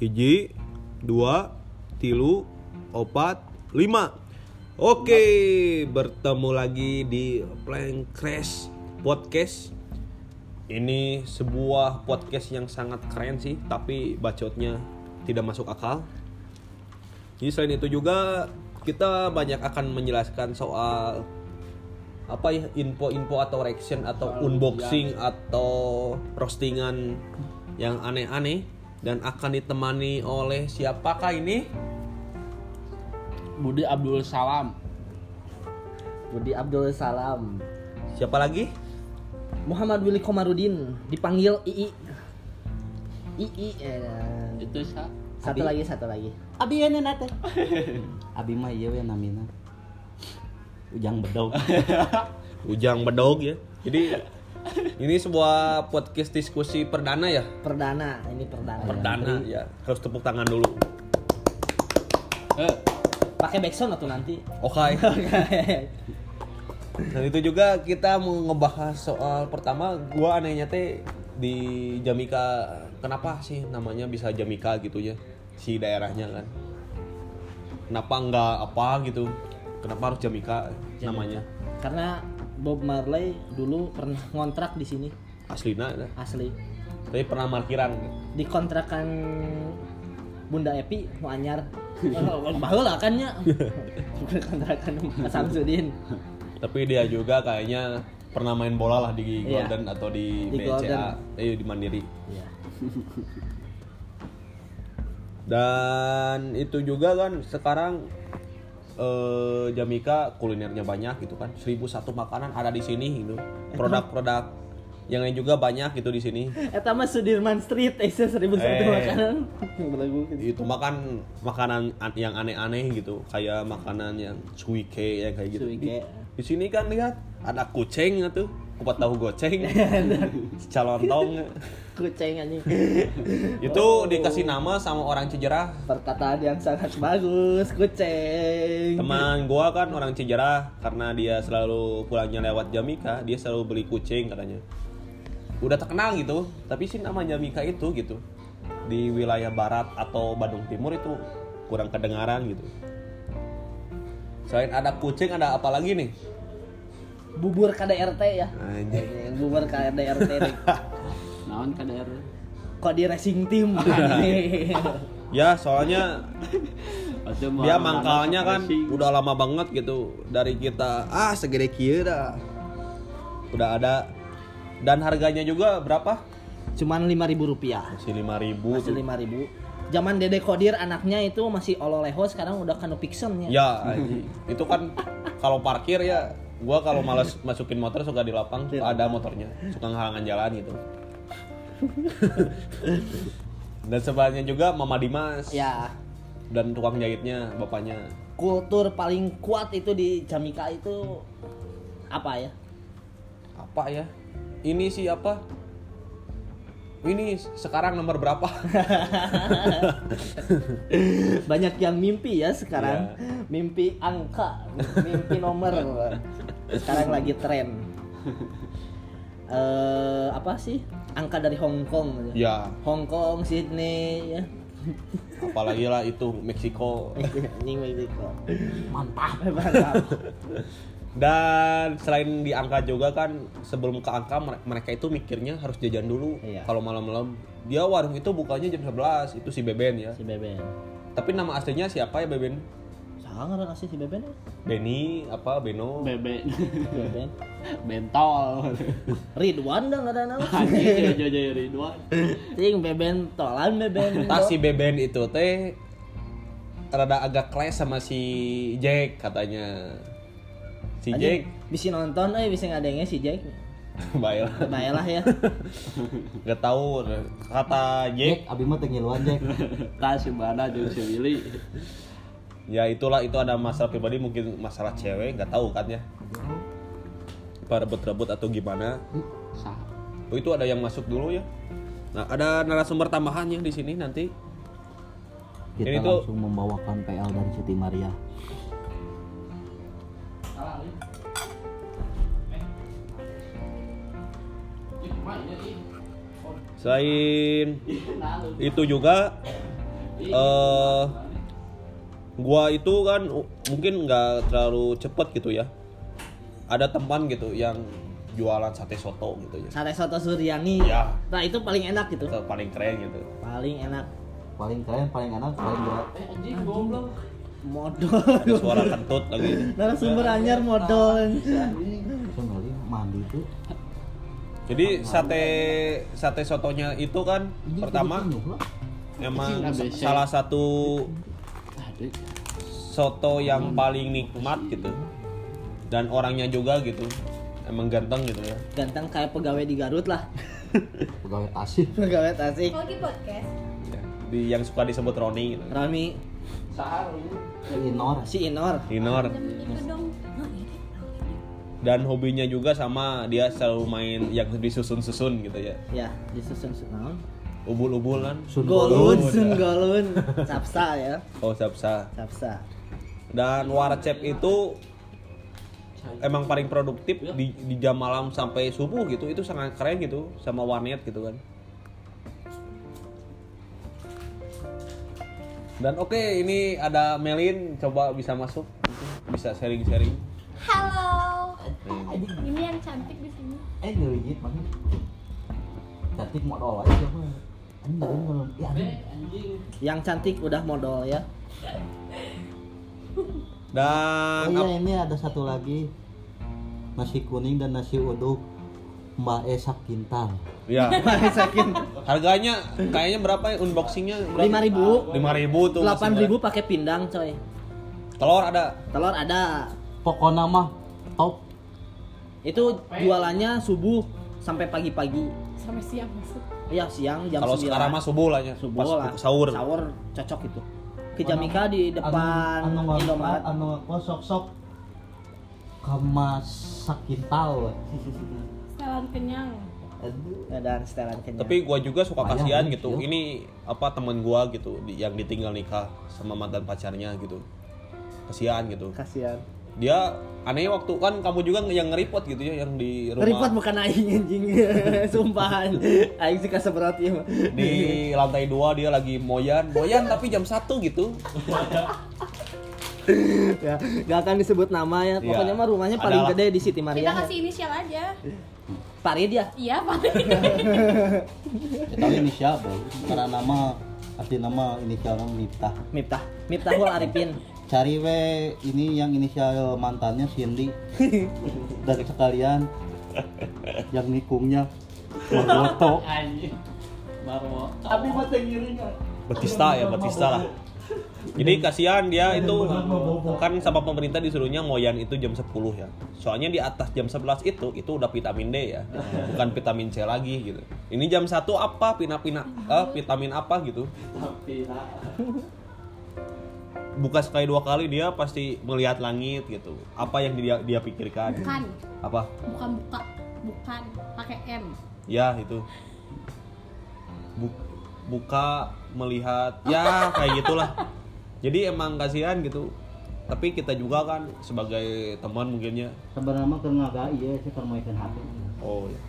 hiji dua tilu opat lima. Oke bertemu lagi di Plank Crash Podcast. Ini sebuah podcast yang sangat keren sih tapi bacotnya tidak masuk akal. Jadi selain itu juga kita banyak akan menjelaskan soal apa ya info-info atau reaction atau unboxing atau roastingan yang aneh-aneh dan akan ditemani oleh siapakah ini? Budi Abdul Salam. Budi Abdul Salam. Siapa lagi? Muhammad Willy Komarudin dipanggil II. II. eh, Itu sa. satu lagi, satu lagi. Abi ya nate. Abi mah iya we namina. Ujang bedog. Ujang Bedog ya. Jadi ini sebuah podcast diskusi perdana ya. Perdana, ini perdana. Perdana ya. Harus tepuk tangan dulu. Eh, Pakai backsound atau nanti? Oke. Dan itu juga kita mau ngebahas soal pertama gua anehnya teh di Jamika kenapa sih namanya bisa Jamika gitu ya si daerahnya kan kenapa enggak apa gitu kenapa harus Jamika namanya Karena Bob Marley dulu pernah ngontrak di sini aslina ya. asli. tapi pernah parkiran Di kontrakan Bunda Epi mau anyar. Baheula kan nya. kontrakan Mas Samsudin. tapi dia juga kayaknya pernah main bola lah di Iya. Golden atau di, Di BCA eh di Mandiri Iya. Dan itu juga kan sekarang eh, Jamika kulinernya banyak gitu kan. 1001 makanan ada di sini gitu. Produk-produk yang lain juga banyak gitu di sini. Eta mah Sudirman Street, Esa 1001 Eh. makanan. Gitu. Itu makan makanan an- yang aneh-aneh gitu, kayak makanan yang suike yang kayak gitu. Di, Suike. di sini kan lihat ada kucing tuh, kupat tahu goceng, calontong. Kucing anjing. itu dikasih nama sama orang Cijerah Perkataan yang sangat bagus, kucing. teman gua kan orang Cijerah karena dia selalu pulangnya lewat Jamika dia selalu beli kucing katanya udah terkenal gitu tapi sih nama Jamika itu gitu di wilayah barat atau Bandung Timur itu kurang kedengaran gitu selain ada kucing ada apa lagi nih Bubur KDRT ya. Anjing. Anjing, Bubur KDRT nih. naon KDR? Kok di racing team? ya soalnya dia mangkalnya kan racing. udah lama banget gitu dari kita ah segede kieu dah udah ada dan harganya juga berapa Cuman 5000 rupiah. masih 5000 Masih tuh. 5000 Zaman Dede Kodir anaknya itu masih ololeho sekarang udah kanu Pixen ya. Ya, anjing. itu kan kalau parkir ya, gua kalau males masukin motor suka di lapang suka ada motornya, suka ngehalangan jalan gitu. Dan sebelahnya juga Mama Dimas Ya, dan tukang jahitnya bapaknya. kultur paling kuat itu di Jamika itu apa ya? Apa ya? Ini sih apa? Ini sekarang nomor berapa? Banyak yang mimpi ya sekarang. Iya. Mimpi angka, mimpi nomor. Sekarang lagi tren. Eh apa sih? Angka dari Hong Kong. ya, Hong Kong, Sydney, ya. apalagi lah itu Meksiko. Anjing Meksiko. Mantap. Mantap. Dan selain di angka juga kan sebelum ke angka mere- mereka itu mikirnya harus jajan dulu. Iya. Kalau malam-malam dia warung itu bukanya jam 11 itu si Beben ya. Si Beben. Tapi nama aslinya siapa ya Beben? Sangat ngasih si Beben ya? Beni apa Beno? Bebe Beben. bentol. Ridwan dah nggak ada nama. Anjing jojo Ridwan. Ting Beben tolan Beben. Entah si Beben itu teh rada agak clash sama si Jack katanya. Si Jack bisa nonton, eh bisa ngadengnya si Jack. baik lah. Baiklah ya. Gak tahu kata Jack Jack, abi mah teu ngiluan Jack. Tah si Bana jeung si Willy. Ya itulah itu ada masalah pribadi mungkin masalah cewek nggak tahu kan ya. Apa rebut-rebut atau gimana. Oh itu ada yang masuk dulu ya? Nah ada narasumber tambahannya di sini nanti. Kita Ini tuh- langsung membawakan PL dari Siti Maria. selain itu juga eh gua itu kan mungkin nggak terlalu cepet gitu ya ada teman gitu yang jualan sate soto gitu ya Sate soto Suryani. Ya. Nah, itu paling enak gitu. itu paling keren gitu Paling enak. paling keren paling enak paling berat Modal. ada suara kentut lagi Narasumber anyar modal. Sebenarnya mandi tuh jadi sate sate sotonya itu kan pertama emang salah satu Aduh. soto yang paling nikmat gitu dan orangnya juga gitu emang ganteng gitu ya Ganteng kayak pegawai di Garut lah. pegawai tasih Pegawai tasik. Lagi podcast. Ya, di yang suka disebut Roni gitu. Rami Inor si Inor. Inor ini. dan hobinya juga sama dia selalu main yang disusun-susun gitu ya Ya, disusun naon? Ubul-ubulan. Golun, sun golun. Sapsa ya. oh sapsa Sapsa. dan warcep itu emang paling produktif di, di jam malam sampai subuh gitu. Itu sangat keren gitu sama warnet gitu kan. Dan oke ini ada Melin. Coba bisa masuk. Bisa sharing-sharing. Halo. Ini yang cantik di sini. eh ngelijit mana cantik modal aja ya. Yang cantik udah modal ya. oh dan iya ap- ini ada satu lagi nasi kuning dan nasi uduk Mbak Esa Kintal ya Sakit. harganya kayaknya berapa ya unboxingnya Lima ribu. lima ribu tuh Delapan ribu pakai pindang coy. telur ada Telur ada. pokoknya mah top Itu jualannya subuh sampai pagi-pagi. Sampai siang masuk. Ya siang jam kalau 9. sekarang mah subuh lah ya subuh pas lah. sahur Sahur cocok itu. Ke Jamika di depan anu, anu, Indomaret. anu apa sok sok kamas sakintal Setelan kenyang. Aduh. dan setelan kenyang. tapi gua juga suka kasihan gitu iya. ini apa temen gua gitu yang ditinggal nikah sama mantan pacarnya gitu kasihan gitu kasihan. Dia anehnya waktu kan kamu juga yang ngeripot gitu ya yang di rumah Repot bukan aing anjing. Sumpahan. Aing sih kaseberat ya. di lantai dua dia lagi moyan moyan tapi jam satu gitu ya, gak akan disebut nama ya. Iya. Pokoknya mah rumahnya paling Adalah. gede di Siti Maria. Kita ya. kasih inisial aja. Parid ya. Iya, Pak. kita inisial boy karena nama asli nama inisialnya Miftah Miftah. Miftahul Arifin. Cari we ini yang inisial mantannya Cindy dan sekalian. Yang nikungnya. Marmo. Tapi mah ngiringan. Batista ya Batista lah. Jadi kasihan dia itu kan sama pemerintah disuruhnya moyan itu jam 10 ya. Soalnya di atas jam 11 itu itu udah vitamin D ya. Bukan vitamin C lagi gitu. Ini jam 1 apa? Pina-pina eh, vitamin apa gitu? Tapi. buka sekali dua kali dia pasti melihat langit gitu apa yang dia dia pikirkan Bukan. apa Bukan buka. Bukan. Pakai M. ya itu Bu- buka melihat ya kayak gitulah jadi emang kasihan gitu tapi kita juga kan sebagai teman mungkinnya sebenarnya mah keur ngaga iya sih keur main hati oh ya.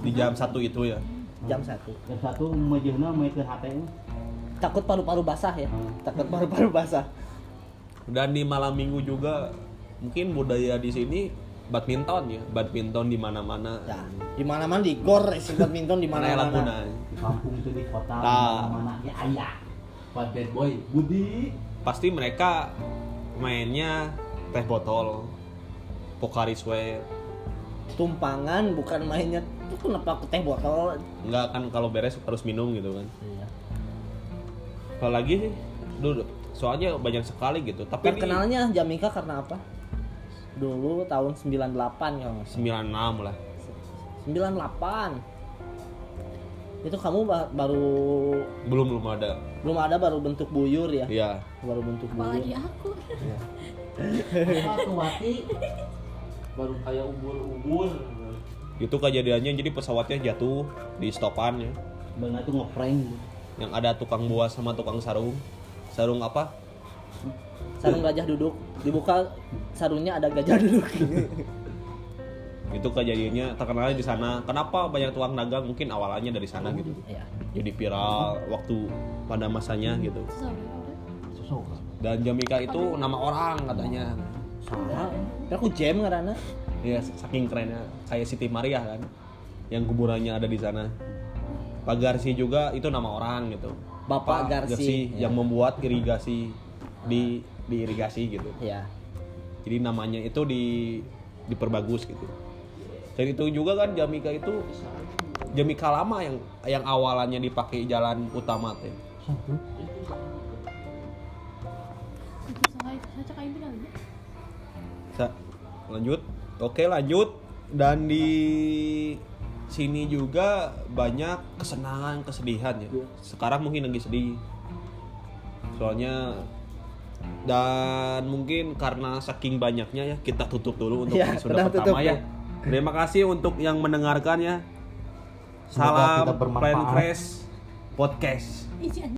di jam satu itu ya Jam 1. yang satu mejehna main hati Takut paru-paru basah ya. Hmm. Takut paru-paru basah. dan di malam minggu juga mungkin budaya di sini badminton ya badminton di mana-mana Ya, di mana-mana di gor si badminton di mana mana-mana. Di kampung itu di kota Nah. mana ya ayah Pak bad boy Budi pasti mereka mainnya teh botol Pocari Sweat Tumpangan bukan mainnya tuh kenapa ke teh botol? nggak kan kalau beres harus minum gitu kan Iya. Apalagi sih dulu soalnya banyak sekali gitu tapi ini Terkenalnya Jamika karena apa? Dulu tahun 98 ya. 96 lah 98. Itu kamu ba- baru belum belum ada belum ada baru bentuk buyur ya? ya Baru bentuk Apalagi buyur. aku. Satu wati baru kayak ubur-ubur. itu kejadiannya jadi pesawatnya jatuh di stopan ya benar itu ngeprank yang ada tukang buah sama tukang sarung sarung apa Sarung gajah duduk. Dibuka sarungnya ada gajah duduk. Itu kejadiannya terkenalnya di sana. Kenapa banyak tukang dagang? Mungkin awalnya dari sana gitu. ya Jadi viral waktu pada masanya gitu. Kan. Dan Jamika itu nama orang katanya. salah Tapi aku jam karena Iya, saking kerennya kayak Siti Maria kan. Yang kuburannya ada di sana. Pak Garsi juga itu nama orang gitu. Bapak Pak Garsi, ya. yang membuat irigasi di di irigasi gitu. ya Jadi namanya itu di diperbagus gitu. Dan itu juga kan Jamika itu Jamika lama yang yang awalannya dipakai jalan utama teh. Ya. Lanjut. Oke, lanjut. Dan di sini juga banyak kesenangan, kesedihan ya. Sekarang mungkin lagi sedih. Soalnya dan mungkin karena saking banyaknya ya kita tutup dulu untuk Ya, episode pertama tutup ya. ya. Terima kasih untuk yang mendengarkan ya. Salam. Plan Crash Podcast.